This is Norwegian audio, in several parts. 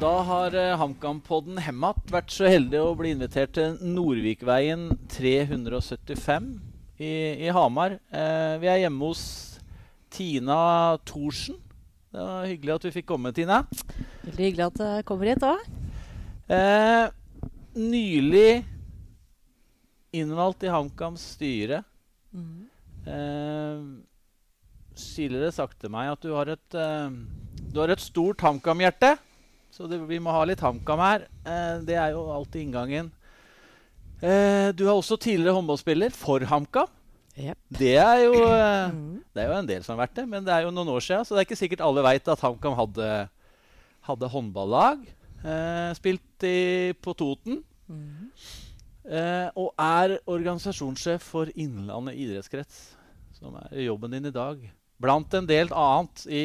Da har uh, HamKam-podden Hemmat vært så heldig å bli invitert til Nordvikveien 375 i, i Hamar. Eh, vi er hjemme hos Tina Thorsen. Det var hyggelig at vi fikk komme, Tina. Veldig hyggelig at du kommer hit òg. Eh, nylig innvalgt i HamKams styre. Mm. tidligere sagt til meg at du har et, du har et stort HamKam-hjerte. Så det, vi må ha litt HamKam her. Eh, det er jo alltid inngangen. Eh, du er også tidligere håndballspiller for HamKam. Yep. Det, er jo, eh, det er jo en del som har vært det, men det er jo noen år siden. Så det er ikke sikkert alle veit at HamKam hadde, hadde håndballag. Eh, spilt i, på Toten. Mm. og er organisasjonssjef for Innlandet idrettskrets, som er jobben din i dag. Blant en del annet i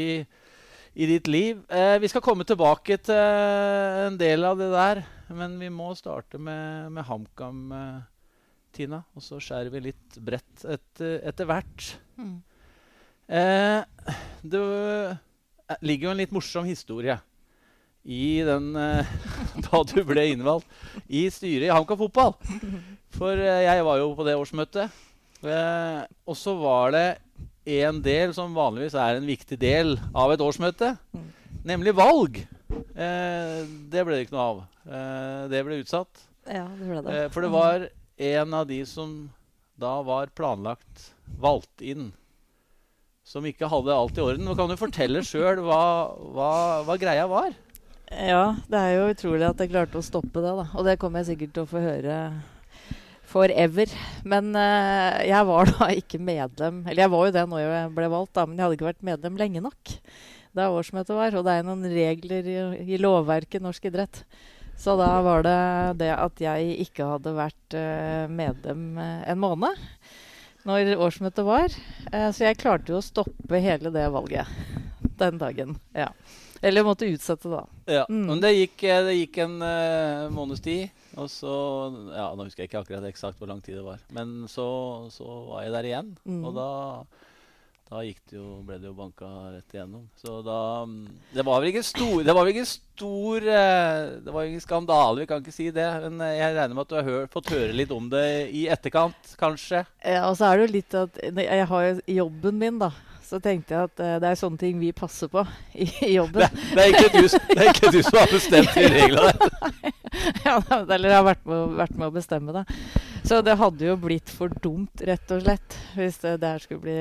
i ditt liv. Eh, vi skal komme tilbake til en del av det der, men vi må starte med, med HamKam, eh, Tina. Og så skjærer vi litt bredt etter, etter hvert. Mm. Eh, det eh, ligger jo en litt morsom historie i den eh, da du ble innvalgt i styret i HamKam fotball. For eh, jeg var jo på det årsmøtet. og så var det en del som vanligvis er en viktig del av et årsmøte, mm. nemlig valg. Eh, det ble det ikke noe av. Eh, det ble utsatt. Ja, det ble det. Eh, for det var en av de som da var planlagt valgt inn, som ikke hadde alt i orden. Nå kan du fortelle sjøl hva, hva, hva, greia var? Ja, det er jo utrolig at jeg klarte å stoppe det. da. Og det kommer jeg sikkert til å få høre forever. Men uh, jeg var da ikke medlem Eller jeg var jo det når jeg ble valgt, da, men jeg hadde ikke vært medlem lenge nok da årsmøtet var. Og det er noen regler i, i lovverket norsk idrett. Så da var det det at jeg ikke hadde vært uh, medlem uh, en måned når årsmøtet var. så jeg klarte jo å stoppe hele det valget den dagen. Ja. Eller måtte utsette, da. Ja, mm. Men det gikk, det gikk en måneds tid. Og så ja, Nå husker jeg ikke akkurat eksakt hvor lang tid det var. Men så, så var jeg der igjen. Mm. Og da, da det jo, ble det jo banka rett igjennom. Så da Det var vel ikke stor Det var vel ikke stor eh, Det var ingen skandale, vi kan ikke si det. Men eh, jeg regner med at du har hør, fått høre litt om det i etterkant, kanskje? Ja, og så er det jo litt at Jeg har jo jobben min, da så tenkte jeg at uh, det er sånne ting vi passer på i, i jobben. Det, det, er ikke du, det er ikke du som har bestemt de reglene ja, eller har vært med, vært med, å bestemme det. Så det hadde jo blitt for dumt, rett og slett, hvis det der skulle bli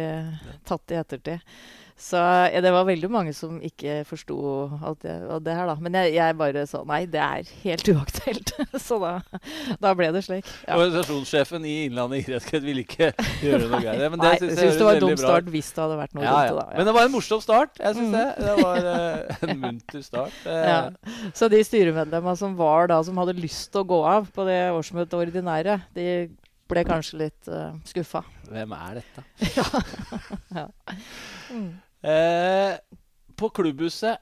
tatt i ettertid. Så ja, det var veldig mange som ikke forsto alt det, det, her, da. Men jeg, jeg, bare sa nei, det er helt uaktuelt. så da, da, ble det slik. Ja. Organisasjonssjefen i Innlandet idrettskrets ville ikke gjøre noe greier. Men det nei, jeg synes det var en dum start hvis det hadde vært noe ja, dumt. Da, Men det var en morsom start. Jeg syns mm. det. Det var uh, en munter start. Uh, så de styremedlemmene som var da, som hadde lyst til å gå av på det årsmøtet ordinære, de ble kanskje litt uh, eh, skuffa. Hvem er dette? ja. Mm. Eh, på klubbhuset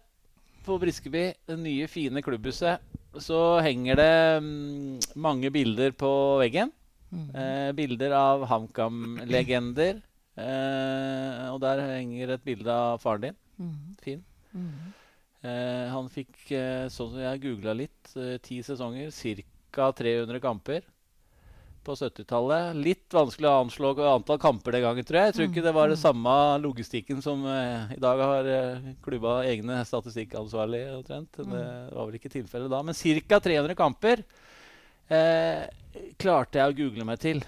på Briskeby, det nye, fine klubbhuset, så henger det mm, mange bilder på veggen. Mm. Eh, bilder av HamKam-legender. Eh, og der henger et bilde av faren din. Mm. Fin. Mm. Eh, han fikk, eh, sånn som jeg googla litt, ti sesonger, ca. 300 kamper på 70-tallet. Litt vanskelig å anslå antall kamper den gangen, tror jeg. Jeg tror ikke det var det mm. samme logistikken som eh, i dag har uh, klubba egne statistikkansvarlig omtrent. Det mm. var vel ikke tilfellet da. Men ca. 300 kamper uh, klarte jeg å google meg til.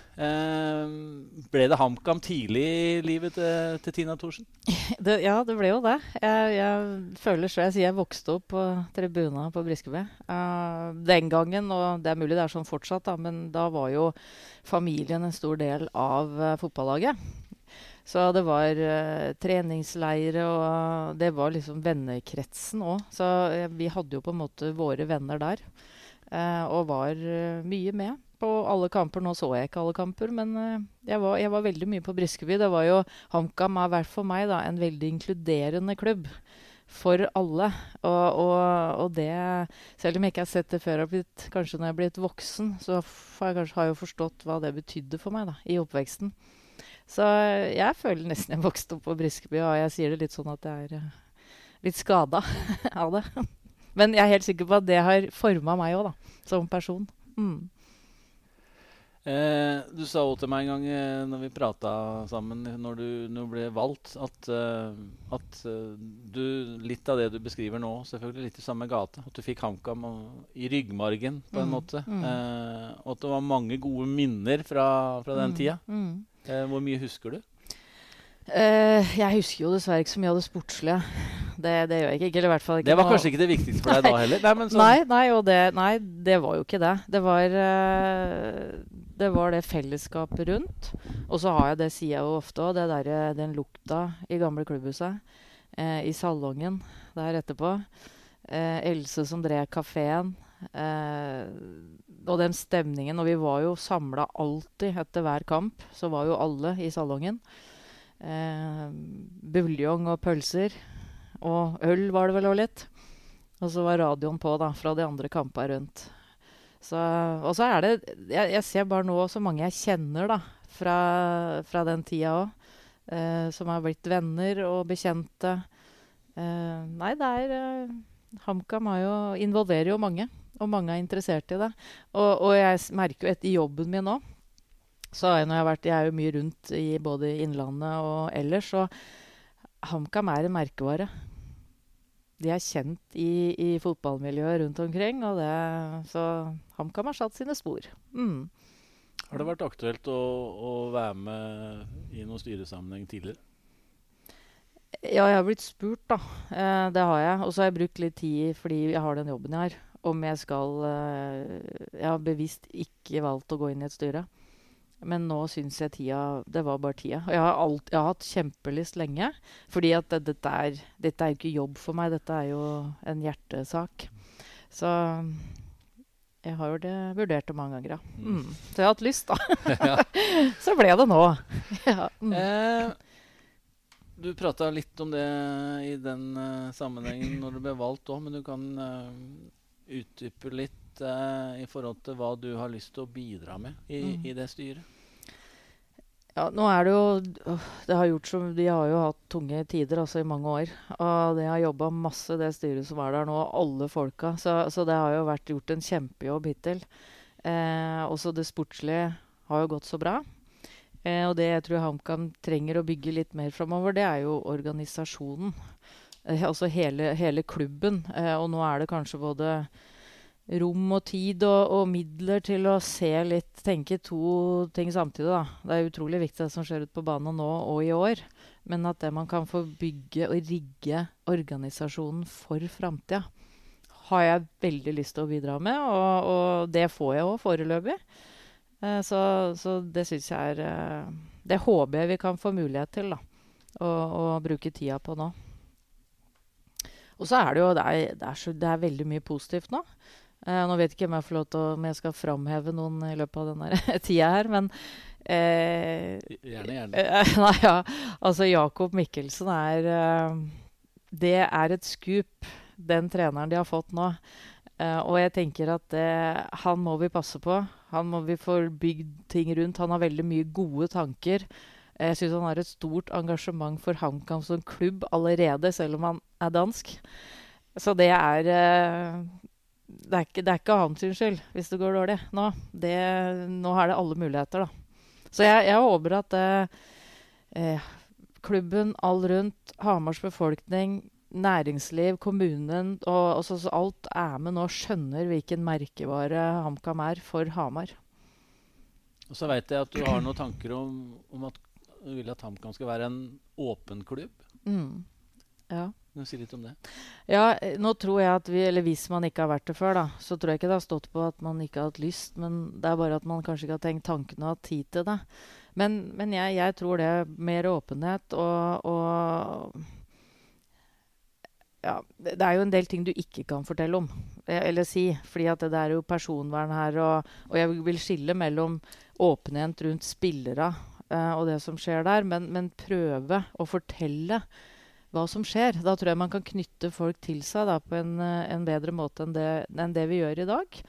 ble det HamKam tidlig i livet til, til Tina Thorsen? Det, ja, det ble jo det. Jeg, jeg føler så jeg sier jeg vokste opp på tribuna på Briskeby. Eh, den gangen, og det er mulig det er sånn fortsatt, da, men da var jo familien en stor del av uh, fotballaget. Så det var uh, treningsleire, og det var liksom vennekretsen òg. Så vi hadde jo på en måte våre venner der, og var mye med på alle kamper. Nå så jeg ikke alle kamper, men uh, jeg, var, jeg, var, veldig mye på Briskeby. Det var jo HamKam er hvert for meg da, en veldig inkluderende klubb. For alle. Og, og, og, det Selv om jeg ikke har sett det før, blitt, kanskje når jeg er blitt voksen, så har jeg kanskje forstått hva det betydde for meg da, i oppveksten. Så jeg føler nesten jeg vokste opp på Briskeby, og jeg sier det litt sånn at jeg er uh, litt skada av det. Men jeg er helt sikker på at det har forma meg òg, da. Som person. Mm. Eh, du sa jo til meg en gang eh, når vi prata sammen når du, når du, ble valgt, at, eh, at uh, du Litt av det du beskriver nå, selvfølgelig litt i samme gate. At du fikk HamKam i ryggmargen på en mm. måte. Mm. Eh, og at det var mange gode minner fra, fra den mm. tida. Mm. Eh, hvor mye husker du? Jeg husker jo dessverre ikke så mye av det sportslige. Det, det gjør jeg ikke. Eller i hvert fall ikke Det var kanskje ikke det viktigste for deg da heller? Nei, sånn. nei, nei, det, nei, det, var jo ikke det. Det var, det, var det fellesskapet rundt. Og så har jeg det, sier jeg jo ofte òg, den lukta i gamle klubbhuset. Eh, I salongen der etterpå. Else som drev kafeen. og den stemningen. Og vi var jo samla alltid etter hver kamp. Så var jo alle i salongen. Eh, buljong og pølser. Og øl var det vel òg litt. Og så var radioen på da, fra de andre kampene rundt. Og så er det jeg, jeg, ser bare nå så mange jeg kjenner da, fra, fra den tida òg. Eh, som har blitt venner og bekjente. Eh, nei, det er eh, HamKam involverer jo mange. Og mange er interessert i det. Og, og jeg merker jo etter jobben min nå så jeg, når jeg, har vært, jeg er jo mye rundt i både Innlandet og ellers, og HamKam er en merkevare. De er kjent i, i fotballmiljøet rundt omkring, og det, så HamKam har satt sine spor. Mm. Har det vært aktuelt å, å, være med i noen styresammenheng tidligere? Ja, jeg har blitt spurt, da. Eh, det har jeg. Og så har jeg brukt litt tid fordi jeg har den jobben jeg har. Om jeg skal eh, Jeg har bevisst ikke valgt å gå inn i et styre. Men nå syns jeg tida Det var bare tida. Og jeg har, alt, jeg har hatt kjempelyst lenge. Fordi at det, dette, er, dette er ikke jobb for meg. Dette er jo en hjertesak. Så jeg har jo det vurdert det mange ganger, ja. Mm. mm. Så jeg har hatt lyst, da. så ble det nå. ja. mm. eh, du prata litt om det i den uh, sammenhengen når du ble valgt òg, men du kan uh, utdype litt uh, i forhold til hva du har lyst til å bidra med i, mm. i det styret? Ja, nå er det jo det har gjort som, De har jo hatt tunge tider altså i mange år. Og de har jobba masse, det styret som er der nå, alle folka. Så, så det har jo vært gjort en kjempejobb hittil. Eh, også det sportslige har jo gått så bra. Eh, og det jeg tror HamKam trenger å bygge litt mer framover, det er jo organisasjonen. Eh, altså hele, hele klubben. Eh, og nå er det kanskje både rom og tid og, og, midler til å se litt Tenke to ting samtidig, da. Det er utrolig viktig det som skjer ute på banen nå og i år. Men at det man kan få bygge og rigge organisasjonen for framtida, har jeg veldig lyst til å bidra med. Og, og det får jeg òg foreløpig. Eh, så, så, det syns jeg er eh, Det håper jeg vi kan få mulighet til, da. Å bruke tida på nå. Og så er det jo det er, det er, så, det er veldig mye positivt nå. Uh, nå vet ikke om jeg får lov til å, om jeg skal framheve noen i løpet av denne tida her, men uh, Gjerne, gjerne. Uh, nei, ja. Altså, Jakob Mikkelsen er Det er et skup, den treneren de har fått nå. og jeg tenker at han må vi passe på. Han må vi få bygd ting rundt. Han har veldig mye gode tanker. Jeg syns han har et stort engasjement for HamKam som klubb allerede, selv om han er dansk. Så det er det er, ikke, det er ikke hans skyld hvis det går dårlig nå. Det, nå er det alle muligheter, da. Så jeg, jeg håper at eh, eh, klubben, all rundt, Hamars befolkning, næringsliv, kommunen og, og så, så alt er med nå, skjønner hvilken merkevare HamKam er for Hamar. Og så veit jeg at du har noen tanker om, om at du vil at HamKam skal være en åpen klubb. Mm. Ja. Du si litt om det? Ja, eh, nå tror jeg at vi, eller Hvis man ikke har vært det før, da, så tror jeg ikke det har stått på at man ikke har hatt lyst. Men det er bare at man kanskje ikke har tenkt tanken og hatt tid til det. Men, men jeg, jeg, tror det er mer åpenhet og, og ja, det er jo en del ting du ikke kan fortelle om, eh, eller si. fordi at det er jo personvern her. Og, og jeg vil skille mellom åpenhet rundt spillere uh, og det som skjer der, men, men prøve å fortelle hva som skjer. Da tror jeg man kan knytte folk til seg da, på en, eh, en, bedre måte enn det, enn det, vi gjør i dag.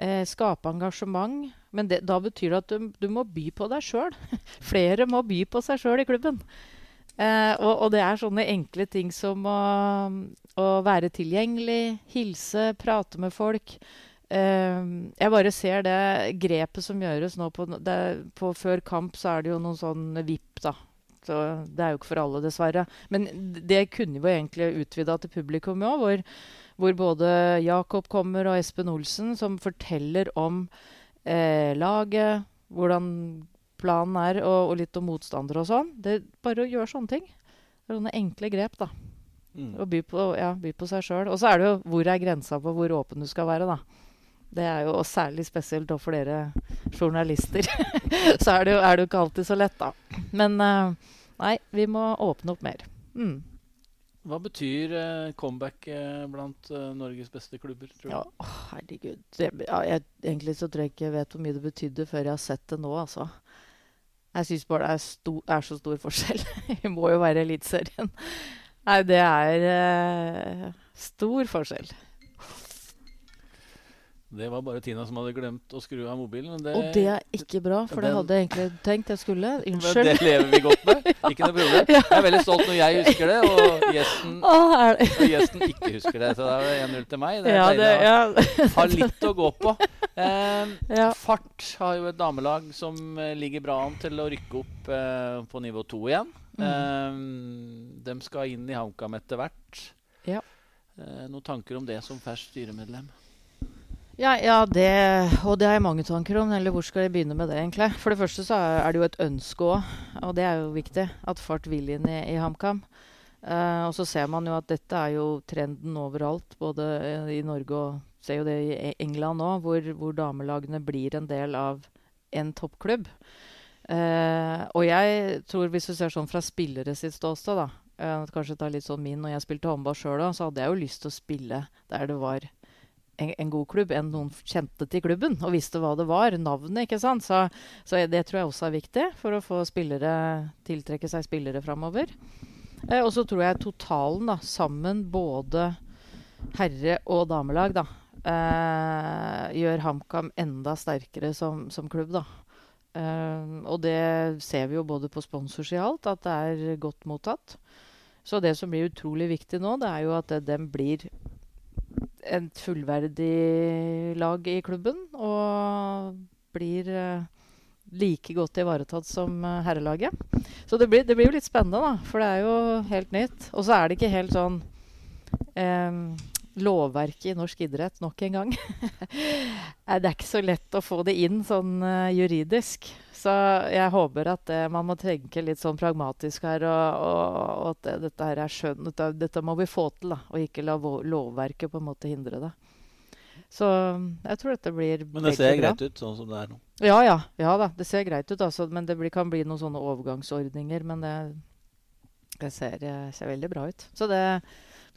Eh, skape engasjement. Men det, da betyr det at du, du må by på deg sjøl. Flere må by på seg sjøl i klubben. Eh, og, og, det er sånne enkle ting som å, å være tilgjengelig, hilse, prate med folk. Eh, jeg bare ser det grepet som gjøres nå på, det, på, Før kamp så er det jo noen sånn VIP, da. Så det er jo ikke for alle, dessverre. Men det kunne vi egentlig utvida til publikum òg, hvor, hvor, både Jakob kommer og Espen Olsen, som forteller om eh, laget, hvordan planen er, og, og, litt om motstandere og sånn. Det er bare å gjøre sånne ting. Det er sånne enkle grep, da. Mm. Å by på, ja, by på seg sjøl. Og så er det jo hvor er grensa på hvor åpen du skal være, da. Det er jo særlig spesielt for dere journalister. så er det, jo, er det, jo, ikke alltid så lett, da. Men uh, nei, vi må åpne opp mer. Mm. Hva betyr uh, comeback uh, blant Norges beste klubber, tror du? Ja, oh, herregud. Det, ja, jeg, egentlig så tror jeg ikke jeg vet hvor mye det betydde før jeg har sett det nå, altså. Jeg syns bare det er, sto, er, så stor forskjell. Vi må jo være Eliteserien. Nei, det er uh, stor forskjell. Det var bare Tina som hadde glemt å skru av mobilen. Det, og det er ikke bra, for det hadde jeg egentlig tenkt jeg skulle. Unnskyld. det lever vi godt med. Ikke noe problem. Jeg er veldig stolt når jeg husker det, og gjesten, og gjesten ikke husker det. Så da er det 1-0 til meg. Det er ja, det, ja. har litt å gå på. Eh, ja. Fart har jo et damelag som eh, ligger bra an til å rykke opp eh, på nivå 2 igjen. Mm. Eh, de skal inn i HamKam etter hvert. Ja. Eh, noen tanker om det som ferskt styremedlem? Ja, ja det, og det har jeg mange tanker om. Eller hvor skal jeg begynne med det, egentlig? For det første så er det jo et ønske òg, og det er jo viktig, at Fart vil inn i, i HamKam. Uh, og så ser man jo at dette er jo trenden overalt, både i Norge og ser jo det i e, England òg, hvor, hvor, damelagene blir en del av en toppklubb. Uh, og jeg tror, hvis du ser sånn fra spillere sitt ståsted, da, uh, kanskje ta litt sånn min når jeg spilte håndball sjøl så hadde jeg jo lyst til å spille der det var en, en, god klubb enn noen kjente til klubben og visste hva det var. Navnet, ikke sant. Så, så det tror jeg også er viktig for å få spillere, tiltrekke seg spillere framover. Eh, og så tror jeg totalen, da, sammen både herre- og damelag, da, eh, gjør HamKam enda sterkere som, som klubb, da. Uh, og det ser vi jo både på sponsorsida at det er godt mottatt. Så det som blir utrolig viktig nå, det er jo at den blir et fullverdig lag i klubben. Og blir uh, like godt ivaretatt som uh, herrelaget. Så det blir, det blir, jo litt spennende, da. For det er jo helt nytt. Og så er det ikke helt sånn um, lovverket i norsk idrett nok en gang. det er ikke så lett å få det inn sånn uh, juridisk. Så jeg håper at uh, man må tenke litt sånn pragmatisk her, og, og, og at det, dette her er skjønn. Dette, dette, må vi få til, da, og ikke la lovverket på en måte hindre det. Så jeg tror dette blir Men det ser greit ut sånn som det er nå? Ja, ja. ja da, det ser greit ut. Altså, men det blir, kan bli noen sånne overgangsordninger. Men det, det ser, eh, ser, veldig bra ut. Så det,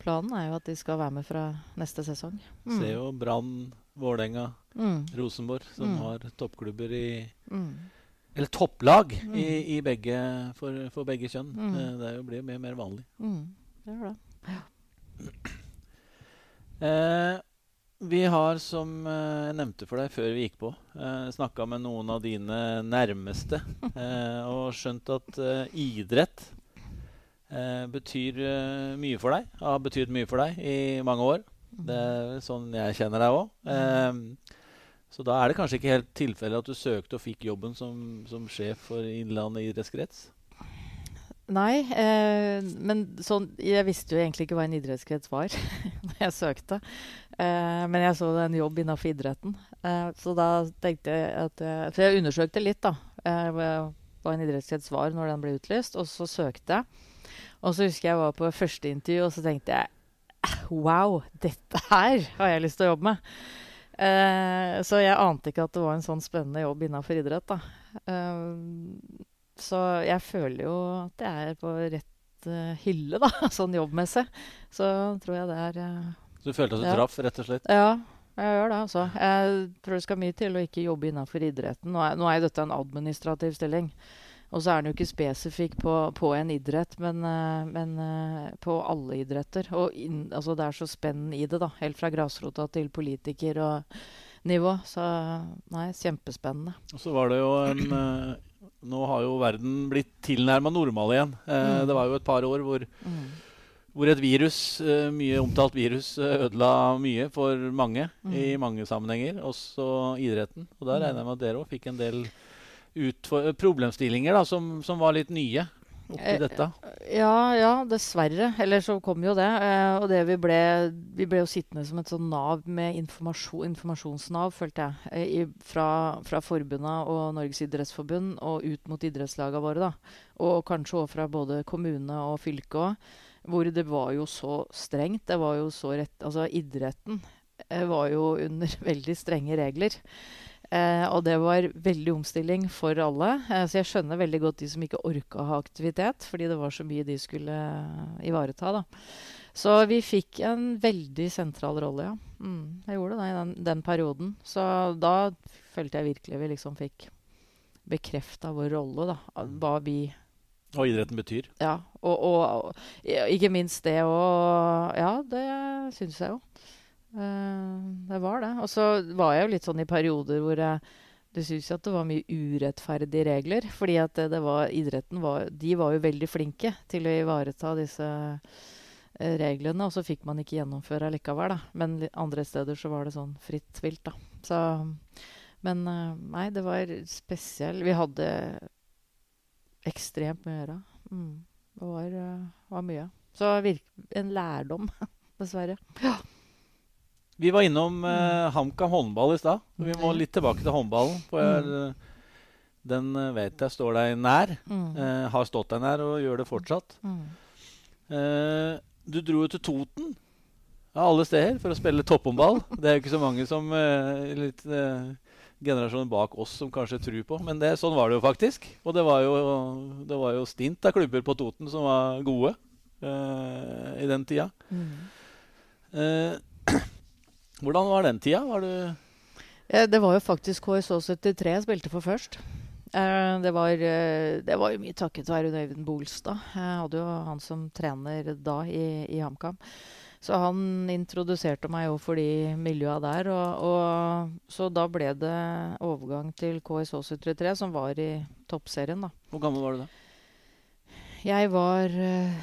planen er jo at de skal være med fra neste sesong. Mm. Ser jo Brann, Vålerenga, mm. Rosenborg, som mm. har toppklubber i mm. eller topplag mm. i, i begge, for, for, begge kjønn. Det blir jo mer, mer vanlig. Mm. Det gjør det. Ja. Eh, vi har, som eh, jeg nevnte for deg før vi gikk på, eh, snakka med noen av dine nærmeste eh, og skjønt at eh, idrett betyr eh, mye for deg. Har betydd mye for deg i mange år. Det er sånn jeg kjenner deg òg. Eh, så da er det kanskje ikke helt tilfelle at du søkte og fikk jobben som, som sjef for Innlandet idrettskrets? Nei, eh, men sånn, jeg visste jo egentlig ikke hva en idrettskrets var da jeg søkte. Eh, men jeg så en jobb innenfor idretten. Eh, så da tenkte jeg at For jeg undersøkte litt, da. hva en idrettskrets var når den ble utlyst. Og så søkte jeg. Og så husker jeg var på første intervju, og så tenkte jeg Wow, dette her har jeg lyst til å jobbe med. Uh, så jeg ante ikke at det var en sånn spennende jobb innenfor idrett. Uh, så jeg føler jo at jeg er på rett uh, hylle, da, sånn jobbmessig. Så tror jeg det er Så du følte at du ja. traff, rett og slett? Ja, jeg gjør det. altså. Jeg tror det skal mye til å ikke jobbe innenfor idretten. Nå er, nå er dette en administrativ stilling. Og så er den jo ikke spesifikk på, på en idrett, men, uh, men uh, på alle idretter. Og in, altså det er så spenn i det, da. Helt fra grasrota til politiker. Og nivå. Så nei, kjempespennende. Og så var det jo en uh, Nå har jo verden blitt tilnærma normal igjen. Mm. Det var jo et par år hvor, mm. hvor et virus, mye omtalt virus, ødela mye for mange mm. i mange sammenhenger. Også idretten. Og der regner jeg med at dere òg fikk en del problemstillinger da, som, som var litt nye oppi eh, dette? Ja, ja, dessverre. Eller så kom jo det. Eh, og det vi ble Vi ble jo sittende som et sånn nav med informasjon, informasjonsnav, følte jeg. Eh, I, fra, fra forbundene og Norges idrettsforbund og ut mot idrettslagene våre. da. Og kanskje òg fra både kommune og fylke òg. Hvor det var jo så strengt. Det var jo så rett Altså, idretten var jo under veldig strenge regler. Eh, og det var veldig omstilling for alle. Eh, så jeg skjønner veldig godt de som ikke orka å ha aktivitet, fordi det var så mye de skulle eh, ivareta. da. Så vi fikk en veldig sentral rolle, ja. Mm, jeg gjorde det i den, den, perioden. Så da følte jeg virkelig vi liksom fikk bekrefta vår rolle, da. Hva vi Hva idretten betyr. Ja. Og, og, og ikke minst det å Ja, det syns jeg jo. Uh, det var det. Og så var jeg jo litt sånn i perioder hvor jeg du syns at det var mye urettferdige regler. Fordi at det, det var, idretten var, de var jo veldig flinke til å ivareta disse uh, reglene. Og så fikk man ikke gjennomføre likevel, da. Men andre steder så var det sånn fritt vilt, da. Så, men uh, nei, det var spesielt. Vi hadde ekstremt mye å gjøre. Mm, det var, var mye. Så en lærdom, dessverre. Ja. Vi var innom eh, HamKam håndball i stad. Vi må litt tilbake til håndballen. For jeg, mm. den uh, vet jeg står deg nær. Eh, har stått deg nær og gjør det fortsatt. Eh, du dro jo til Toten av alle steder for å spille topphåndball. Det er jo ikke så mange som litt generasjonen bak oss som kanskje tror på. Men det, sånn var det jo faktisk. Og det var jo, det var jo stint av klubber på Toten som var gode i den tida. Mm. Hvordan var den tida? Var du ja, det var jo faktisk KSÅ73 jeg spilte for først. Eh, det, var, eh, det, var, jo mye takket være Øyvind Bolstad. Jeg hadde jo han som trener da i, i HamKam. Så han introduserte meg jo for de miljøa der. Og, og, så da ble det overgang til KSH73, som var i toppserien, da. Hvor gammel var du da? Jeg var uh,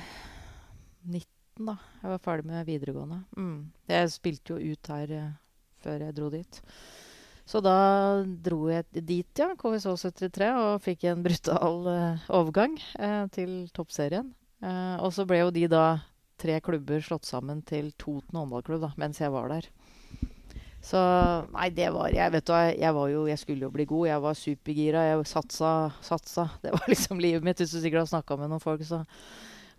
19 da. Jeg var ferdig med videregående. Mm. Jeg spilte jo ut her uh, før jeg dro dit. Så da dro jeg dit, ja, KSH 73, og fikk en brutal uh, overgang uh, til toppserien. og så ble jo de da tre klubber slått sammen til Toten håndballklubb mens jeg var der. Så Nei, det var Jeg vet du, jeg var jo Jeg skulle jo bli god. Jeg var supergira. Jeg satsa, satsa. Det var liksom livet mitt. Hvis du sikkert har snakka med noen folk, så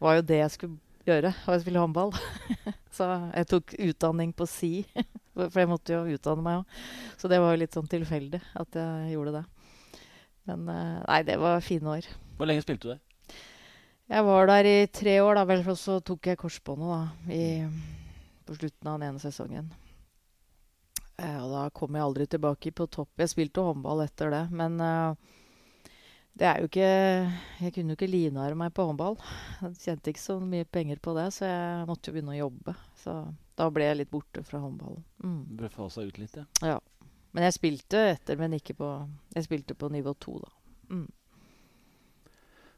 var jo det jeg skulle gjøre, å spille håndball. så jeg tok utdanning på si, for jeg måtte jo utdanne meg òg. Så det var jo litt sånn tilfeldig at jeg gjorde det. Men eh, nei, det var fine år. Hvor lenge spilte du der? Jeg var der i tre år, da vel. Og så tok jeg korsbåndet da, i, på slutten av den ene sesongen. Eh, og da kom jeg aldri tilbake på topp. Jeg spilte håndball etter det, men uh, det er jo ikke Jeg kunne jo ikke livnære meg på håndball. Jeg tjente ikke så mye penger på det, så jeg måtte jo begynne å jobbe. Så da ble jeg litt borte fra håndballen. Mm. ble fasa ut litt, ja. ja. Men jeg spilte etter, men ikke på Jeg spilte på nivå to, da. Mm.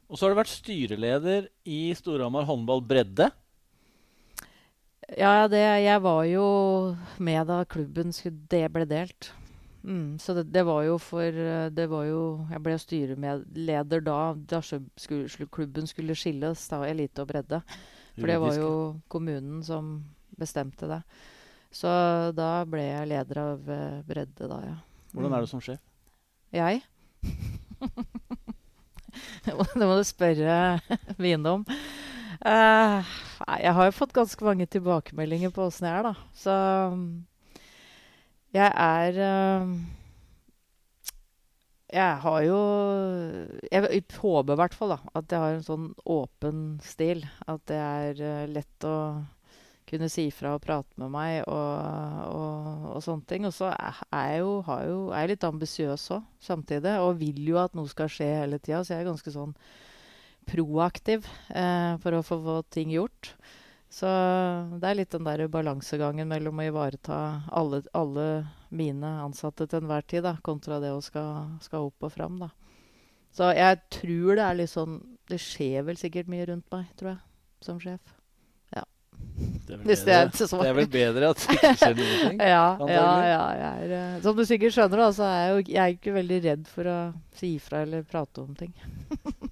Og så har du vært styreleder i Storhamar håndball bredde. Ja, det, jeg var jo med da klubben skulle, det ble delt. Mm, så det, det, var jo for eh, Det var jo Jeg ble styreleder da, da skulle, klubben skulle skilles, da elite og bredde. For det var jo kommunen som bestemte det. Så da ble jeg leder av uh, bredde, da, ja. Hvordan er det mm. som sjef? Jeg? det må du spørre Vine om. Uh, jeg har jo fått ganske mange tilbakemeldinger på åssen jeg er, da. Så jeg er uh, Jeg har jo Jeg håper i hvert fall da, at jeg har en sånn åpen stil. At det er uh, lett å kunne si fra og prate med meg og, og, og sånne ting. Og så er, jeg jo, jo, er litt ambisiøs òg, samtidig. Og vil jo at noe skal skje hele tida. Så jeg er ganske sånn proaktiv eh, for å få, få ting gjort. Så det er litt den der balansegangen mellom å ivareta alle, alle mine ansatte til enhver tid, da, kontra det å skal, skal opp og fram. da. Så jeg tror det er litt sånn Det skjer vel sikkert mye rundt meg, tror jeg, som sjef. Det er vel Hvis det er et det er vel bedre at det ikke skjer noen ting. Ja, ja, ja jeg er, eh, som du sikkert skjønner, da, så er jeg, jo, jeg er ikke veldig redd for å si ifra eller prate om ting.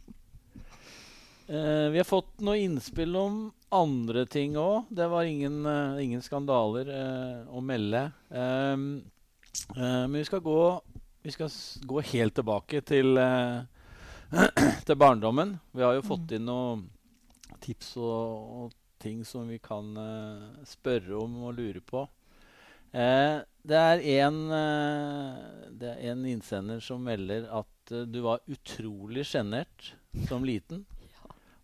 Eh, vi har fått noe innspill om andre ting òg. Det var ingen, eh, ingen skandaler eh, å melde. Ehm, eh, men vi skal, gå, vi skal gå helt tilbake til, til barndommen. Vi har jo fått inn noen tips og, og ting som vi kan spørre om og lure på. Eh, det er en, eh, det er en innsender som melder at eh, du var utrolig sjenert som liten.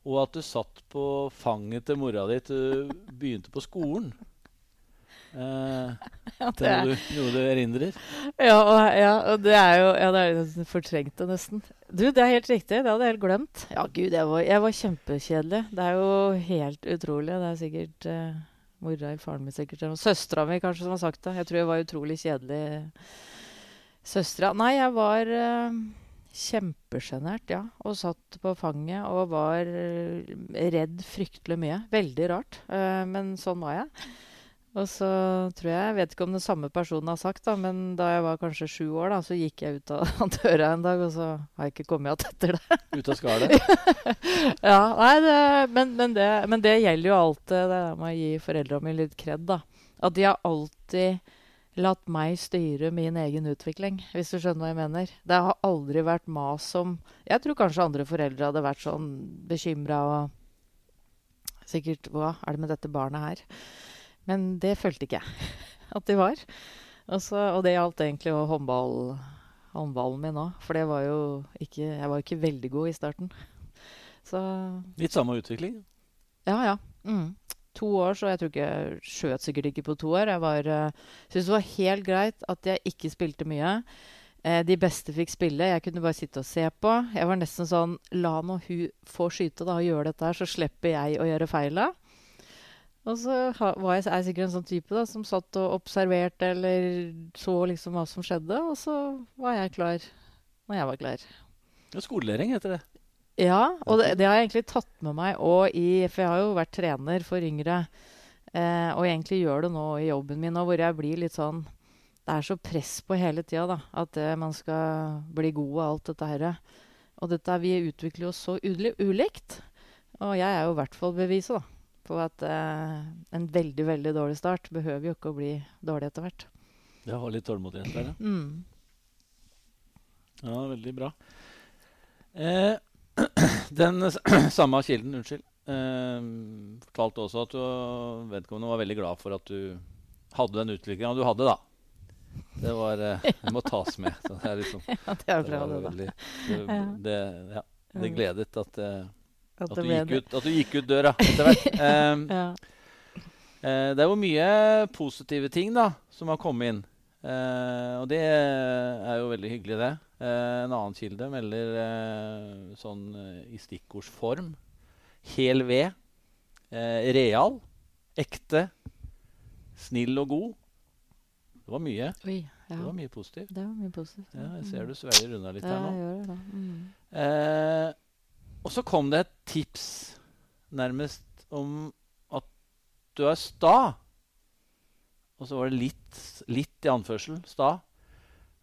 Og at du satt på fanget til mora di til du begynte på skolen. Eh, Ja, det er noe du, noe du erindrer? Ja, og, ja, og det er jo ja, det er fortrengt det nesten. Du, det er helt riktig. Det hadde jeg helt glemt. Ja, gud, jeg var, jeg var kjempekjedelig. Det er jo helt utrolig. Det er sikkert eh, mora eller faren min sikkert. Og søstera mi kanskje som har sagt det. Jeg tror jeg var utrolig kjedelig. Søstera Nei, jeg var uh, kjempesjenert, ja. Og satt på fanget og var eh, redd fryktelig mye. Veldig rart. uh, men sånn var jeg. Og så tror jeg, jeg vet ikke om den samme personen har sagt, da, men da jeg var kanskje sju år, da, så gikk jeg ut av døra en dag, og så har jeg ikke kommet igjen etter det. Ut av skallet? ja, nei, det, men, men, det, men det gjelder jo alltid det der med å gi foreldra mine litt kred, da. At de har alltid latt meg styre min egen utvikling, hvis du skjønner hva jeg mener. Det har aldri vært mas om Jeg tror kanskje andre foreldre hadde vært sånn bekymra og sikkert Hva er det med dette barnet her? Men det følte ikke jeg at de var. Og, så, og det gjaldt egentlig jo håndball, håndballen min òg. For det var jo ikke, jeg var ikke veldig god i starten. Så Litt samme utvikling? ja, ja. Mm. To år, så jeg tror ikke jeg skjøt sikkert ikke på to år. Jeg var, uh, syntes det var helt greit at jeg ikke spilte mye. Uh, de beste fikk spille. Jeg kunne bare sitte og se på. Jeg var nesten sånn La nå hun få skyte da, og gjøre dette her, så slipper jeg å gjøre feila. Og så var jeg, er jeg sikkert en sånn type da, som satt og observerte eller så liksom hva som skjedde. Og så var jeg klar når jeg var klar. Ja, Skolering heter det. Ja, og det, det har jeg egentlig tatt med meg og i For jeg har jo vært trener for yngre. Eh, og egentlig gjør det nå i jobben min, og hvor jeg blir litt sånn Det er så press på hele tida, da. At eh, man skal bli god og alt dette her. Og dette, vi utvikler oss så ulikt. Og jeg er jo i hvert fall beviset, da på at eh, en veldig veldig dårlig start behøver jo ikke å bli dårlig etter hvert. Ja, ha litt tålmodighet der, ja. Mm. Ja, veldig bra. Eh, den samme kilden, unnskyld, eh, fortalte også at du, vedkommende var veldig glad for at du hadde den utviklinga du hadde, da. Det var eh, må tas med. Så det er liksom Ja, det er bra, det, veldig det, det, ja, det gledet at, eh, At at, du ut, at du gikk ut døra etter hvert. Eh, Ja. Eh, det er jo mye positive ting da, som har kommet inn. Eh, og det er jo veldig hyggelig, det. Eh, en annen kilde melder eh, sånn eh, i stikkordsform. Hel ved. Eh, real. Ekte. Snill og god. Det var mye. Oi. Ja. Det var mye positivt. Det var mye positivt. Ja, jeg ser du svelger unna litt her nå. jeg gjør det, da. Mm. Eh, og så kom det et tips nærmest om at du er sta. Og så var det litt, litt i anførsel sta.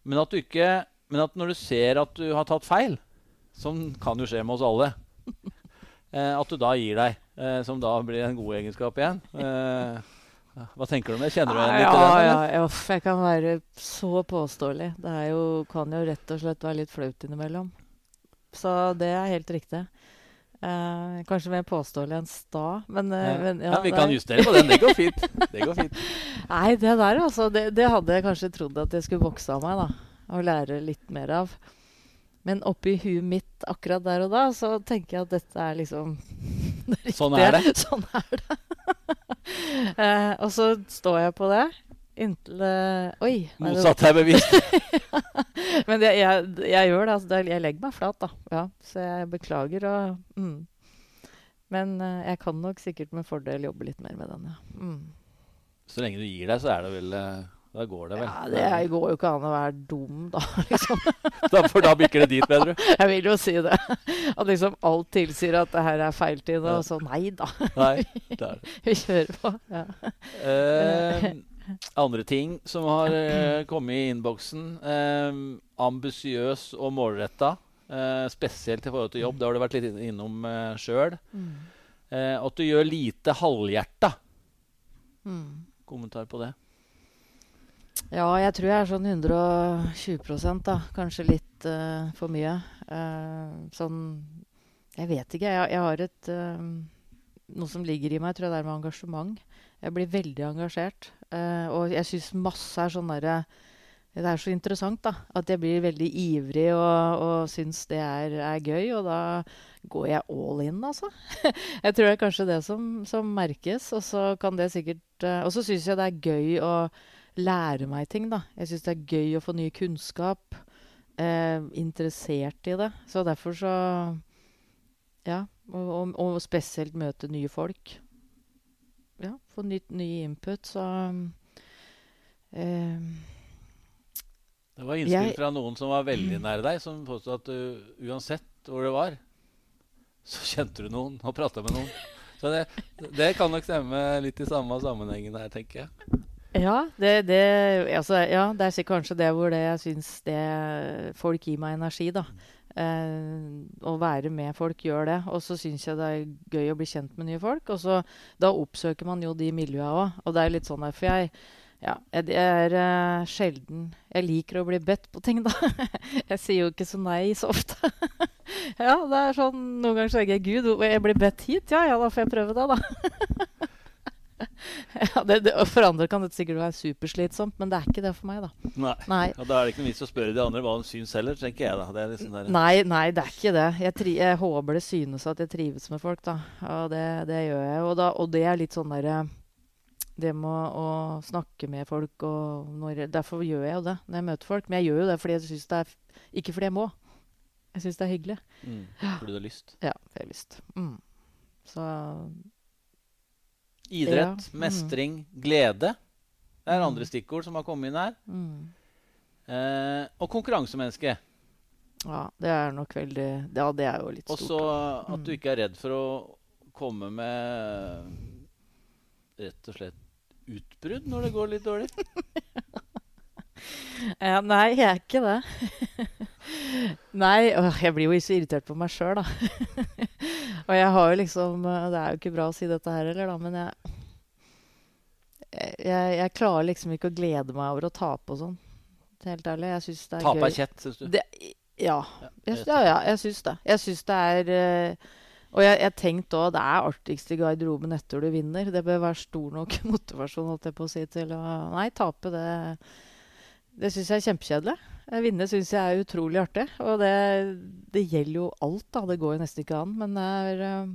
Men at du ikke Men at når du ser at du har tatt feil, som kan jo skje med oss alle, eh, at du da gir deg. Eh, som da blir en god egenskap igjen. Eh, hva tenker du om det? Kjenner du igjen litt ja, ja, ja, uff, jeg kan være så påståelig. Det er jo, kan jo rett og slett være litt flaut innimellom. Så det er helt riktig. Eh, kanskje mer påståelig enn sta, men, Ja. men Ja, vi kan er- justere på den. Det går fint. Det går fint. Nei, det der, altså. Det, det hadde jeg kanskje trodd at jeg skulle vokse av meg, da. Og lære litt mer av. Men oppi huet mitt akkurat der og da, så tenker jeg at dette er liksom det Sånn er det. Sånn er det. eh, og så står jeg på det inntil eh, Oi. Motsatt er bevisst. Men det, jeg, jeg gjør det. Altså, jeg legger meg flat, da. Ja, så jeg beklager og mm. Men eh, jeg kan nok sikkert med fordel jobbe litt mer med den, ja. Mm. Så lenge du gir deg, så er det vel, eh, Da går det vel. Ja, det går jo ikke an å være dum, da. liksom. da, for da bikker det dit, mener du? Jeg vil jo si det. At liksom alt tilsier at det her er feiltid, Ja. og så nei da. Nei. Det er det. Vi kjører på. Ja. Eh, andre ting som har eh, kommet i innboksen. Eh, ambisiøs og målretta. Eh, spesielt i forhold til jobb. Det har du vært litt innom eh, sjøl. Eh, at du gjør lite halvhjerta. Mm. Kommentar på det. Ja, jeg tror jeg er sånn 120 da. Kanskje litt uh, for mye. Uh, sånn Jeg vet ikke. Jeg, jeg har et uh, Noe som ligger i meg, tror jeg det er med engasjement. Jeg blir veldig engasjert. Og jeg syns masse er sånn derre Det er så interessant, da. At jeg blir veldig ivrig og, og syns det er, er gøy. Og da går jeg all in, altså. jeg tror det er kanskje det som, som merkes. Og så kan det sikkert Og så syns jeg det er gøy å lære meg ting, da. Jeg syns det er gøy å få ny kunnskap. Eh, interessert i det. Så derfor så Ja. Og, og, og spesielt møte nye folk. Ja, få nytt, ny input, så eh, Det var innspill fra noen som var veldig nær deg, som påstod at du uansett hvor det var, så kjente du noen og prata med noen. Så det, det kan nok stemme litt i samme sammenhengen her, tenker jeg. Ja, det, det, altså, ja, det er kanskje det hvor det jeg syns det folk gir meg energi, da. Eh, å være med folk gjør det. Og så syns jeg det er gøy å bli kjent med nye folk. Og så da oppsøker man jo de miljøa òg. Og det er litt sånn derfor jeg ja, jeg, er uh, sjelden Jeg liker å bli bedt på ting, da. jeg sier jo ikke så nei så ofte. ja, det er sånn Noen ganger så tenker jeg Gud, jeg blir bedt hit. Ja, ja, da får jeg prøve det, da. ja, det, det, for andre kan dette sikkert være superslitsomt, men det er ikke det for meg, da. Nei. Nei. Og da er det ikke noe vits å spørre de andre hva de syns heller, tenker jeg da. Det er liksom Nei, nei, det er ikke det. Jeg, tri jeg håper det synes at jeg trives med folk, da. Og det, det gjør jeg. Og, da, og det er litt sånn derre Det med å snakke med folk og når, Derfor gjør jeg jo det når jeg møter folk. Men jeg gjør jo det fordi jeg syns det er Ikke fordi jeg må. Jeg syns det er hyggelig. mm, fordi du har lyst. Ja, for jeg har lyst. Mm. Så Idrett, Ja. mestring, glede. Det er Mm. andre stikkord som har kommet inn her. mm. Eh, og konkurransemenneske. Ja, det er nok veldig Ja, det er jo litt stort. så da. at du Mm. ikke er redd for å komme med rett og slett utbrudd når det går litt dårlig. Ja, nei, jeg er ikke det. nei, åh, jeg blir jo så irritert på meg sjøl, da. og jeg har jo liksom eh, Det er jo ikke bra å si dette her heller, da, men jeg jeg, jeg klarer liksom ikke å glede meg over å tape og sånn. Helt ærlig. Jeg syns det er Tape gøy. er kjett, syns du. Det, ja. Jeg, ja, ja, jeg syns det. Jeg syns det er eh, Og jeg, jeg tenkte òg det er artigst i garderoben etter du vinner. Det bør være stor nok motivasjon holdt jeg på å si, til å Nei, tape, det Det syns jeg er kjempekjedelig. Eh, Vinne syns jeg er utrolig artig. Og det, det gjelder jo alt, da. Det går jo nesten ikke an. Men det er eh,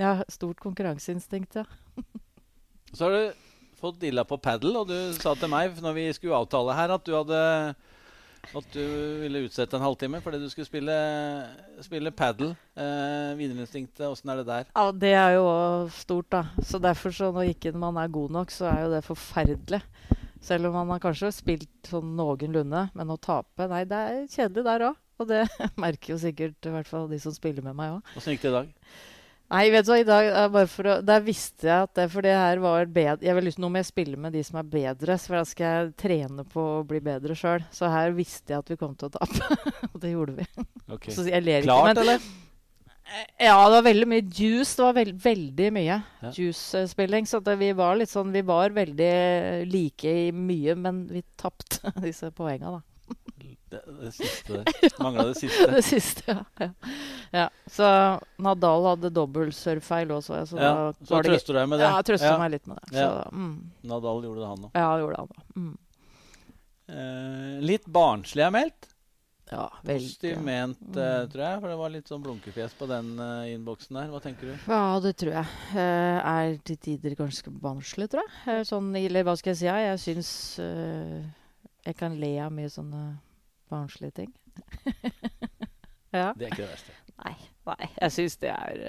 Jeg har stort konkurranseinstinkt, ja. Så har du fått dilla på padel, og du sa til meg når vi skulle avtale her, at du hadde at du ville utsette en halvtime fordi du skulle spille, spille padel. Eh, Vinnerinstinktet, åssen er det der? Ja, Det er jo stort, da. Så derfor, så når ikke man er god nok, så er jo det forferdelig. Selv om man har kanskje spilt sånn noenlunde, men å tape Nei, det er kjedelig der òg. Og det merker jo sikkert i hvert fall de som spiller med meg òg. Åssen gikk det i dag? Nei, vet du hva, i dag er bare for å Der visste jeg at det For det her var bedre Jeg vil lyst Nå må jeg spille med de som er bedre, for da skal jeg trene på å bli bedre sjøl. Så her visste jeg at vi kom til å tape. Og det gjorde vi. Ok. Så jeg ler ikke, Klart, men eller? Ja, det var veldig mye juice. Det var veld, veldig mye Ja. juice-spilling. Så det, vi var litt sånn Vi var veldig like i mye, men vi tapte disse poenga, da. Det, det siste. Mangla det siste. Det siste, ja. ja. ja. Så Nadal hadde dobbeltsurffeil også. Ja, så Ja, så trøster du deg med det? Ja, jeg trøster Ja. meg litt med det. Så, mm. Nadal gjorde det, han òg. Ja, det gjorde han da. Mm. Eh, litt barnslig er meldt. Ja. Positivt ment, Mm. eh, tror jeg. For det var litt sånn blunkefjes på den uh, innboksen der. Hva tenker du? Ja, det tror jeg. Uh, er til tider ganske barnslig, tror jeg. Uh, sånn, eller hva skal jeg si? ja, Jeg syns jeg kan le av mye sånne barnslige ting. ja. Det er ikke det verste. Nei, nei. Jeg syns det er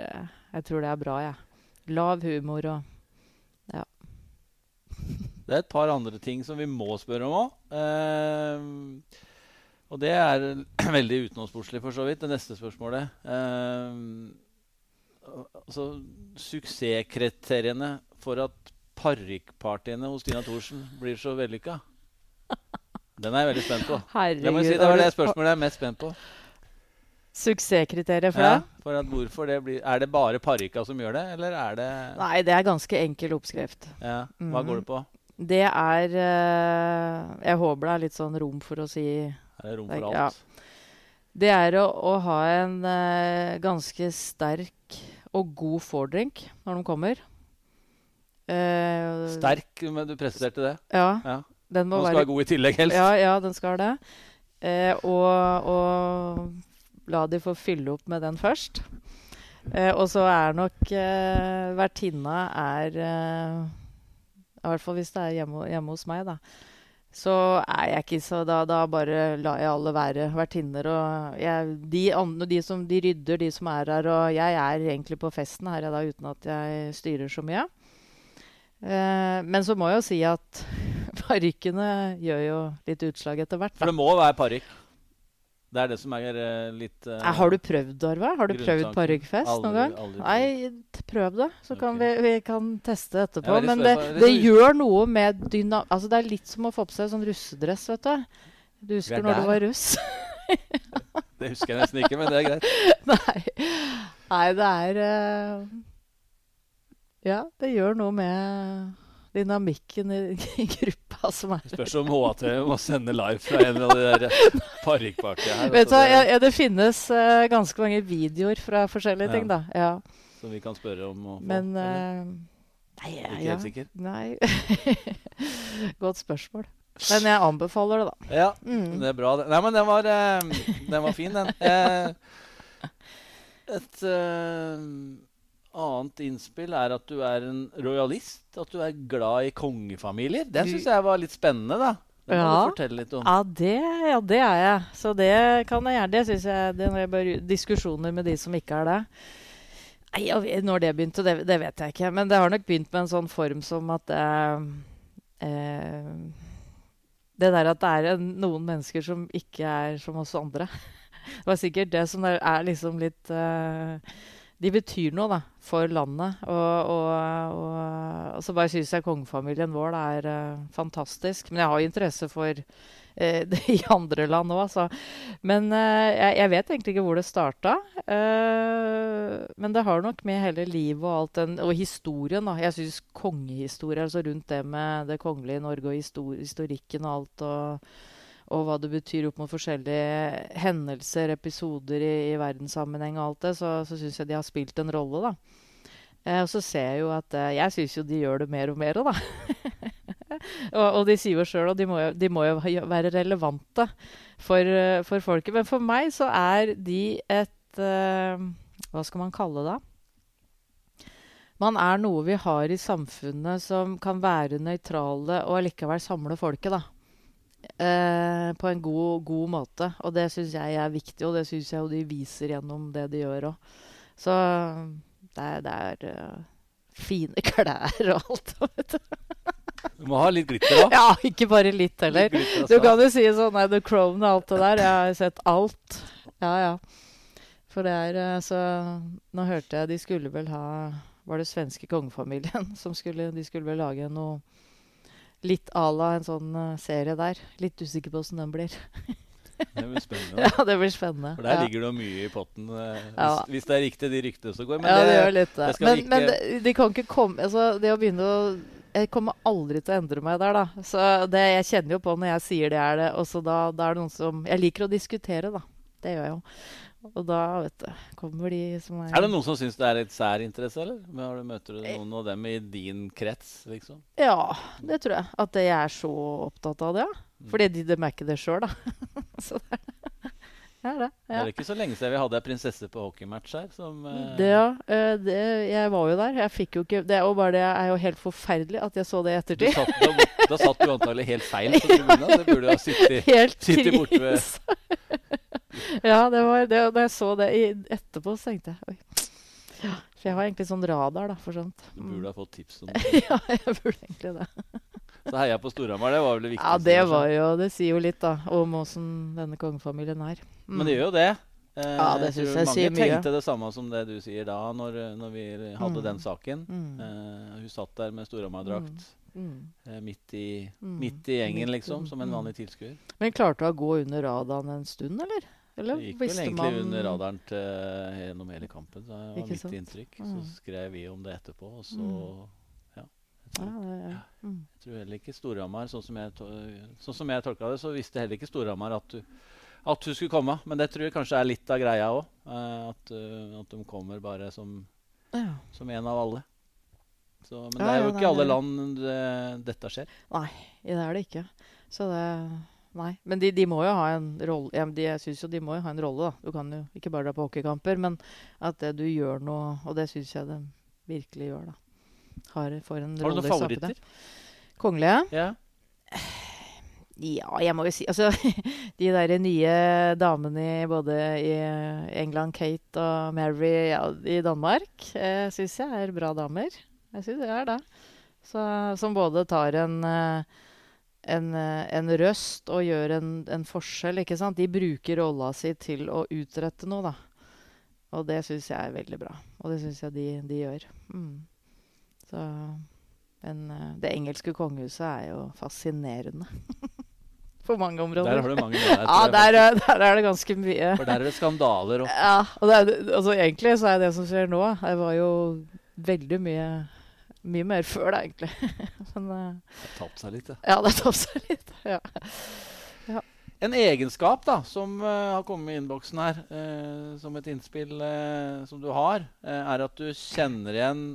Jeg tror det er bra, jeg. Lav humor og Ja. Det er et par andre ting som vi må spørre om òg. Og det er veldig utenomsportslig, for så vidt, det neste spørsmålet. Eh, altså, Suksesskriteriene for at parykkpartiene hos Stina Thorsen blir så vellykka? Den er jeg veldig spent på. Herregud, Jeg må si, det var det spørsmålet jeg er mest spent på. Suksesskriteriet for ja, det? For at hvorfor det blir, er det bare parykka som gjør det, eller er det Nei, det er ganske enkel oppskrift. Ja, Hva går det på? Det er uh, Jeg håper det er litt sånn rom for å si Er det rom for alt? Ja. Det er å, å ha en uh, ganske sterk og god fordrink når de kommer. Uh, sterk, men du presiserte det? Ja. ja. Den må den skal være, god i tillegg, helst. Ja, ja den skal det. og, og la de få fylle opp med den først. Og så er nok vertinna er I hvert fall hvis det er hjemme, hjemme, hos meg, da. Så er jeg ikke så Da, da bare lar jeg alle være vertinner. Og de, de, de rydder, de som er her. Og jeg er egentlig på festen her da, uten at jeg styrer så mye. Eh, men så må jeg jo si at parykkene gjør jo litt utslag etter hvert. For det må være parykk? Det er det som er uh, litt uh, Har du prøvd, Arve? Har du prøvd parykkfest noen gang? Aldri Nei, prøv det, så kan okay. vi, vi, kan teste etterpå. Men det, det, gjør noe med dyna... Altså, det er litt som å få på seg sånn russedress, vet du. Du husker når du var russ? det husker jeg nesten ikke, men det er greit. Nei, Nei det er uh, Ja, det gjør noe med dynamikken i, i gruppa som er Spørs om HAT må sende live fra en av de der parykkpartiene her. Vet du, det, ja, det finnes uh, ganske mange videoer fra forskjellige ja. ting, da. Ja. Som vi kan spørre om å få? Men uh, Nei, ja, ikke helt sikker? Nei. Godt spørsmål. Men jeg anbefaler det, da. Ja, mm. det er bra. Nei, men den var, uh, den var fin, den. et annet innspill er at du er en rojalist. At du er glad i kongefamilier. Den syns jeg var litt spennende, da. Det må ja. du fortelle litt om. Ja det, ja, det er jeg. Så det kan jeg gjerne. Det syns jeg det når jeg bare diskusjoner med de som ikke er det. Nei, Når det begynte, det, det, vet jeg ikke. Men det har nok begynt med en sånn form som at eh, eh, Det der at det er en, noen mennesker som ikke er som oss andre. Det var sikkert det som er, er liksom litt eh, de betyr noe da, for landet. Og, og, og, og så bare syns jeg kongefamilien vår er uh, fantastisk. Men jeg har interesse for uh, det i andre land òg, altså. Men uh, jeg, jeg, vet egentlig ikke hvor det starta. men det har nok med hele livet og alt den Og historien, da. Jeg syns kongehistorie, altså rundt det med det kongelige Norge og histor historikken og alt. og og hva det betyr opp mot forskjellige hendelser, episoder i, i verdenssammenheng og alt det, så, så syns jeg de har spilt en rolle, da. Eh, og så ser jeg jo at eh, Jeg syns jo de gjør det mer og mer, da. og, og, de sier jo sjøl at de må, de må, jo være relevante for, uh, for, folket. Men for meg så er de et eh, Hva skal man kalle det? Man er noe vi har i samfunnet som kan være nøytrale og likevel samle folket, da. Eh, på en god, god, måte. Og det syns jeg er viktig, og det syns jeg jo de viser gjennom det de gjør òg. Så det er, det er uh, fine klær og alt, vet du. Du må ha litt glitter òg. Ja, ikke bare litt heller. Litt glitter, du kan jo si sånn nei, The Crown og alt det der. Jeg har sett alt. Ja, ja. For det er uh, Så nå hørte jeg de skulle vel ha Var det svenske kongefamilien som skulle De skulle vel lage noe litt à la en sånn uh, serie der. Litt usikker på åssen den blir. det blir spennende. Ja, det blir spennende. For der ja. ligger det mye i potten, hvis, ja. hvis, det er riktig de ryktene som går. Men ja, det, det gjør litt det. det men, ikke... men det, de kan ikke komme altså, Det å begynne å jeg kommer aldri til å endre meg der, da. Så det, jeg kjenner jo på når jeg sier det er det. Og så da, da er det noen som Jeg liker å diskutere, da. Det gjør jeg jo. Og da vet du, kommer de som er Er det noen som syns det er et sær interesse, eller? du, Møter du noen av dem i din krets, liksom? Ja, det tror jeg. At jeg er så opptatt av det. Ja. Mm. Fordi de, de merker det sjøl, da. så det er det. Ja. Det er ikke så lenge siden vi hadde ei prinsesse på hockeymatch her som uh... Det, ja. Det, jeg var jo der. Jeg fikk jo ikke Det er jo bare det er jo helt forferdelig at jeg så det i ettertid. Satt, da, da, satt du antagelig helt feil på tribunen. Det burde jo ha sittet, sittet borte ved ja, det var det. Da jeg så det i, etterpå, så tenkte jeg oi. Ja, for jeg har egentlig sånn radar da, for sånt. Du burde ha fått tips om det. ja, jeg burde egentlig det. så heia på Storhamar. Det var vel det viktigste. Ja, det var jo Det sier jo litt, da, om åssen denne kongefamilien er. Mm. Men det gjør jo det. Eh, Ja, det synes jeg sier mye. Mange tenkte det samme som det du sier da, når, når vi hadde Mm. den saken. Mm. Eh, hun satt der med Storhamar-drakt Mm. eh, midt, i, Mm. midt i gjengen, liksom, som en mm. vanlig tilskuer. Men klarte hun å gå under radaren en stund, eller? Eller Det gikk vel egentlig man- under radaren til, gjennom hele kampen. Det var Ikke mitt sant? inntrykk. Så Mm. skrev vi om det etterpå, og så Mm. ja. Jeg tror, det, ja. Mm. jeg tror heller ikke Storhamar, sånn som jeg, sånn som jeg tolka det, så visste heller ikke Storhamar at at hun skulle komme. Men det tror jeg kanskje er litt av greia òg. at, uh, at de kommer bare som, ja. som en av alle. Så, men det er jo ikke i alle land det, dette skjer. Nei, det er det ikke. Så det Nei. Men de, de må jo ha en rolle ja, de, Jeg syns jo de må jo ha en rolle, da. Du kan jo ikke bare dra på hockeykamper, men at det, du gjør noe Og det syns jeg de virkelig gjør, da. Har, får en rolle Har du noen favoritter? Kongelige? Ja. Ja, jeg må jo si Altså, de der nye damene i både i England, Kate og Mary ja, i Danmark, eh, syns jeg er bra damer. Jeg syns det er det. Så, som både tar en, eh, en, eh, en røst og gjør en, en forskjell, ikke sant. De bruker rolla si til å utrette noe, da. Og det syns jeg er veldig bra. Og det syns jeg de, de gjør. Mm. Så men eh, det engelske kongehuset er jo fascinerende. På mange områder. Der har du mange der, ja, der, er- der er det ganske mye. For der er det skandaler og Ja, og det altså egentlig så er det som skjer nå, det var jo veldig mye mye mer før, det, egentlig. Men uh, Det har tapt seg litt. Ja. ja, det har tapt seg litt. Ja. En egenskap da, som uh, har kommet i innboksen her, uh, som et innspill som du har, er at du kjenner igjen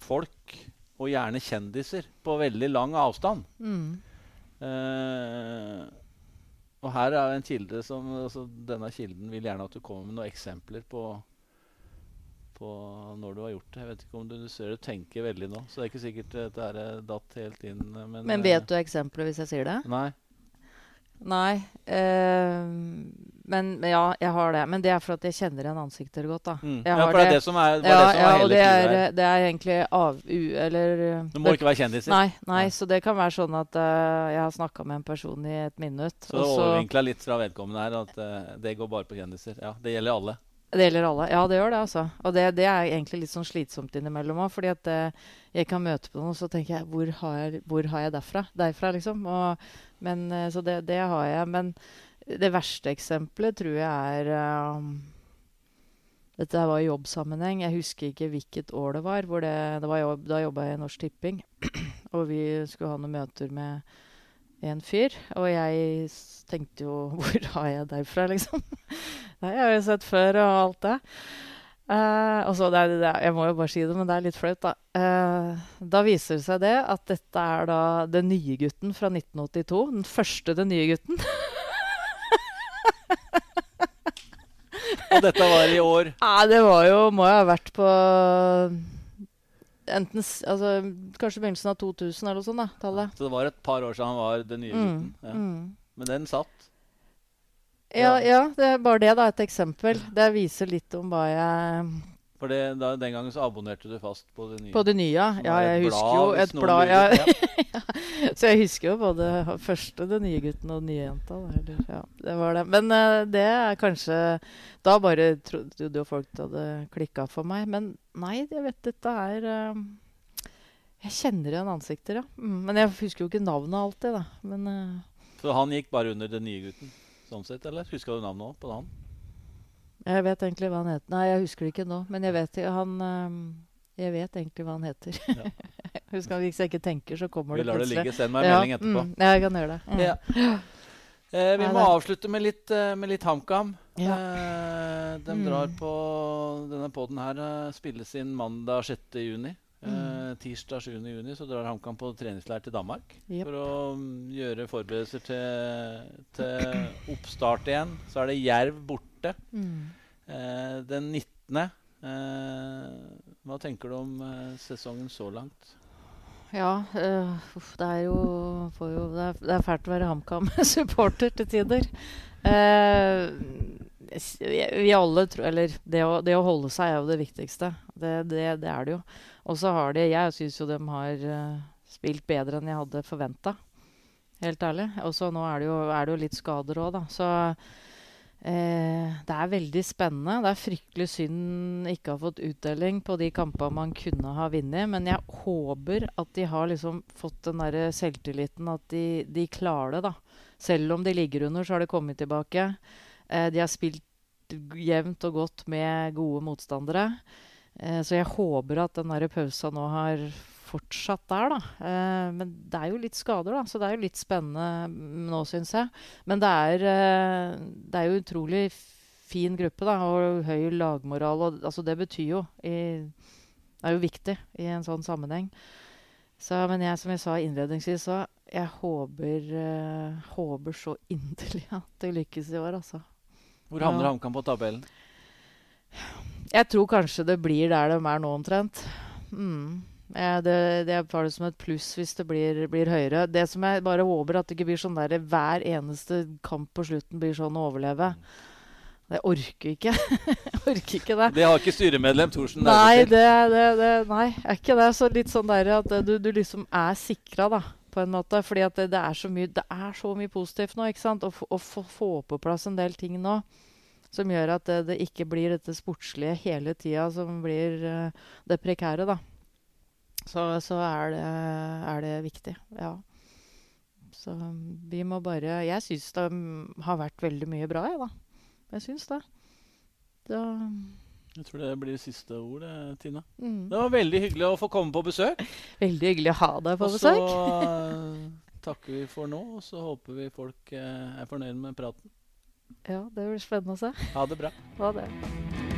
folk, og gjerne kjendiser, på veldig lang avstand. Mm. Og her er en kilde som altså, Denne kilden vil gjerne at du kommer med noen eksempler på, på når du har gjort det. Jeg vet ikke om du, du ser du tenker veldig nå, så det er ikke sikkert dette er datt helt inn. eh, Men, Men vet du eksempelet hvis jeg sier det? Nei. Nei. Øh, men, men ja, jeg har det. Men det er for at jeg kjenner igjen ansikter godt, da. Mm. Jeg Ja, har for det er det. det som er, Ja, det som ja, er og hele det er, det er egentlig av... U, eller du må ikke være kjendiser. Nei, nei, Nei. så det kan være sånn at uh, jeg har snakka med en person i et minutt, Så så overvinkla litt fra vedkommende her at uh, det går bare på kjendiser. Ja, det gjelder alle. Det gjelder alle. Ja, det gjør det, altså. Og det, det er egentlig litt sånn slitsomt innimellom òg. Fordi at eh, jeg kan møte på noen, så tenker jeg Hvor har jeg, hvor har jeg derfra? Derfra, liksom. Og, men, eh, så det, det har jeg. Men det verste eksempelet tror jeg er eh, Dette var i jobbsammenheng. Jeg husker ikke hvilket år det var. Det var jobb, da jobba jeg i Norsk Tipping. og vi skulle ha noen møter med en fyr. Og jeg tenkte jo Hvor har jeg derfra, liksom? Nei, jeg har jo sett før og alt det. Uh, og så det er, det er, Jeg må jo bare si det, men det er litt flaut, da. Uh, da viser det seg det at dette er da den nye gutten fra 1982. Den første den nye gutten. Og dette var i år. Ja, det var jo Må jo ha vært på enten altså, Kanskje begynnelsen av 2000 eller noe sånt. da, tallet. Så det var et par år siden han var den nye Mm. Ja. mm. Men den satt. Ja, Ja. ja, det er bare det, da. Et eksempel. Det viser litt om hva jeg For det, da, den gangen så abonnerte du fast på det nye. På det nye, ja. Jeg husker jo et blad ja. Så jeg husker jo både første den nye gutten og den nye jenta. Eller, ja, det var det. Men uh, det er kanskje Da bare trodde jo folk det hadde klikka for meg. Men nei, jeg vet dette er uh, Jeg kjenner igjen ansikter, ja. Mm, men jeg husker jo ikke navnet alltid, da. Men uh, Så han gikk bare under den nye gutten? Sånn sett, eller? Huska du navnet òg på han? Jeg vet egentlig hva han heter. Nei, jeg husker det ikke nå. Men jeg vet han eh, Jeg vet egentlig hva han heter. Ja. Husk at Hvis jeg ikke tenker, så kommer Vi det lar det plutselig. ligge. Send meg en melding etterpå. Mm, ja, jeg kan gjøre det. Mm. Ja. Eh, vi Nei, må det- avslutte med litt, eh, med litt HamKam. Ja. Eh, de Mm. drar på Denne poden her eh, spilles inn mandag 6. juni. Eh, Mm. tirsdag 7. juni så drar HamKam på treningsleir til Danmark yep. for å mm, gjøre forberedelser til, til oppstart igjen. Så er det Jerv borte Mm. eh, den 19. Eh, hva tenker du om eh, sesongen så langt? Ja, øh, uff, det er jo, får jo det, er, det er fælt å være HamKam-supporter til tider. Eh, vi alle tror Eller det å, det å holde seg er jo det viktigste. Det, det, det er det jo. Og så har de Jeg syns jo de har uh, spilt bedre enn jeg hadde forventa. Helt ærlig. Og så nå er det jo, er det jo litt skader òg, da. Så eh, det er veldig spennende. Det er fryktelig synd ikke ha fått utdeling på de kampene man kunne ha vunnet. Men jeg håper at de har liksom fått den der selvtilliten at de, de klarer det, da. Selv om de ligger under, så har de kommet tilbake. Eh, de har spilt jevnt og godt med gode motstandere. Eh, så jeg håper at den der pausa nå har fortsatt der, da. Eh, men det er jo litt skader, da, så det er jo litt spennende nå, syns jeg. Men det er, eh, det er jo utrolig fin gruppe, da, og høy lagmoral. Og, altså, det betyr jo i, Det er jo viktig i en sånn sammenheng. Så, men jeg, som jeg sa innledningsvis, så jeg håper, uh, håper så inderlig at det lykkes i år, altså. Hvor havner ja. HamKam på tabellen? Jeg tror kanskje det blir der de er nå, omtrent. Mm. Ja, det, det tar det som et pluss hvis det blir, blir, høyere. Det som jeg bare håper, at det ikke blir sånn der hver eneste kamp på slutten blir sånn å overleve. Jeg orker ikke. jeg orker ikke det. Det har ikke styremedlem Thorsen Nei, det, det, det, nei, er ikke det. Så litt sånn der at du, du liksom er sikra, da. På en måte. Fordi at det, det, er så mye, det er så mye positivt nå. ikke sant? Å få på plass en del ting nå som gjør at det, det ikke blir dette sportslige hele tida som blir det prekære, da. Så, så er, det, er, det, viktig. Ja. Så vi må bare Jeg syns det har vært veldig mye bra, jeg, da. Jeg syns det. Da jeg tror det blir siste ord, Tina. Mm. Det var veldig hyggelig å få komme på besøk. Veldig hyggelig å ha deg på og besøk. Og så uh, takker vi for nå, og så håper vi folk uh, er fornøyd med praten. Ja, det blir spennende å se. Ha det bra. Ha det.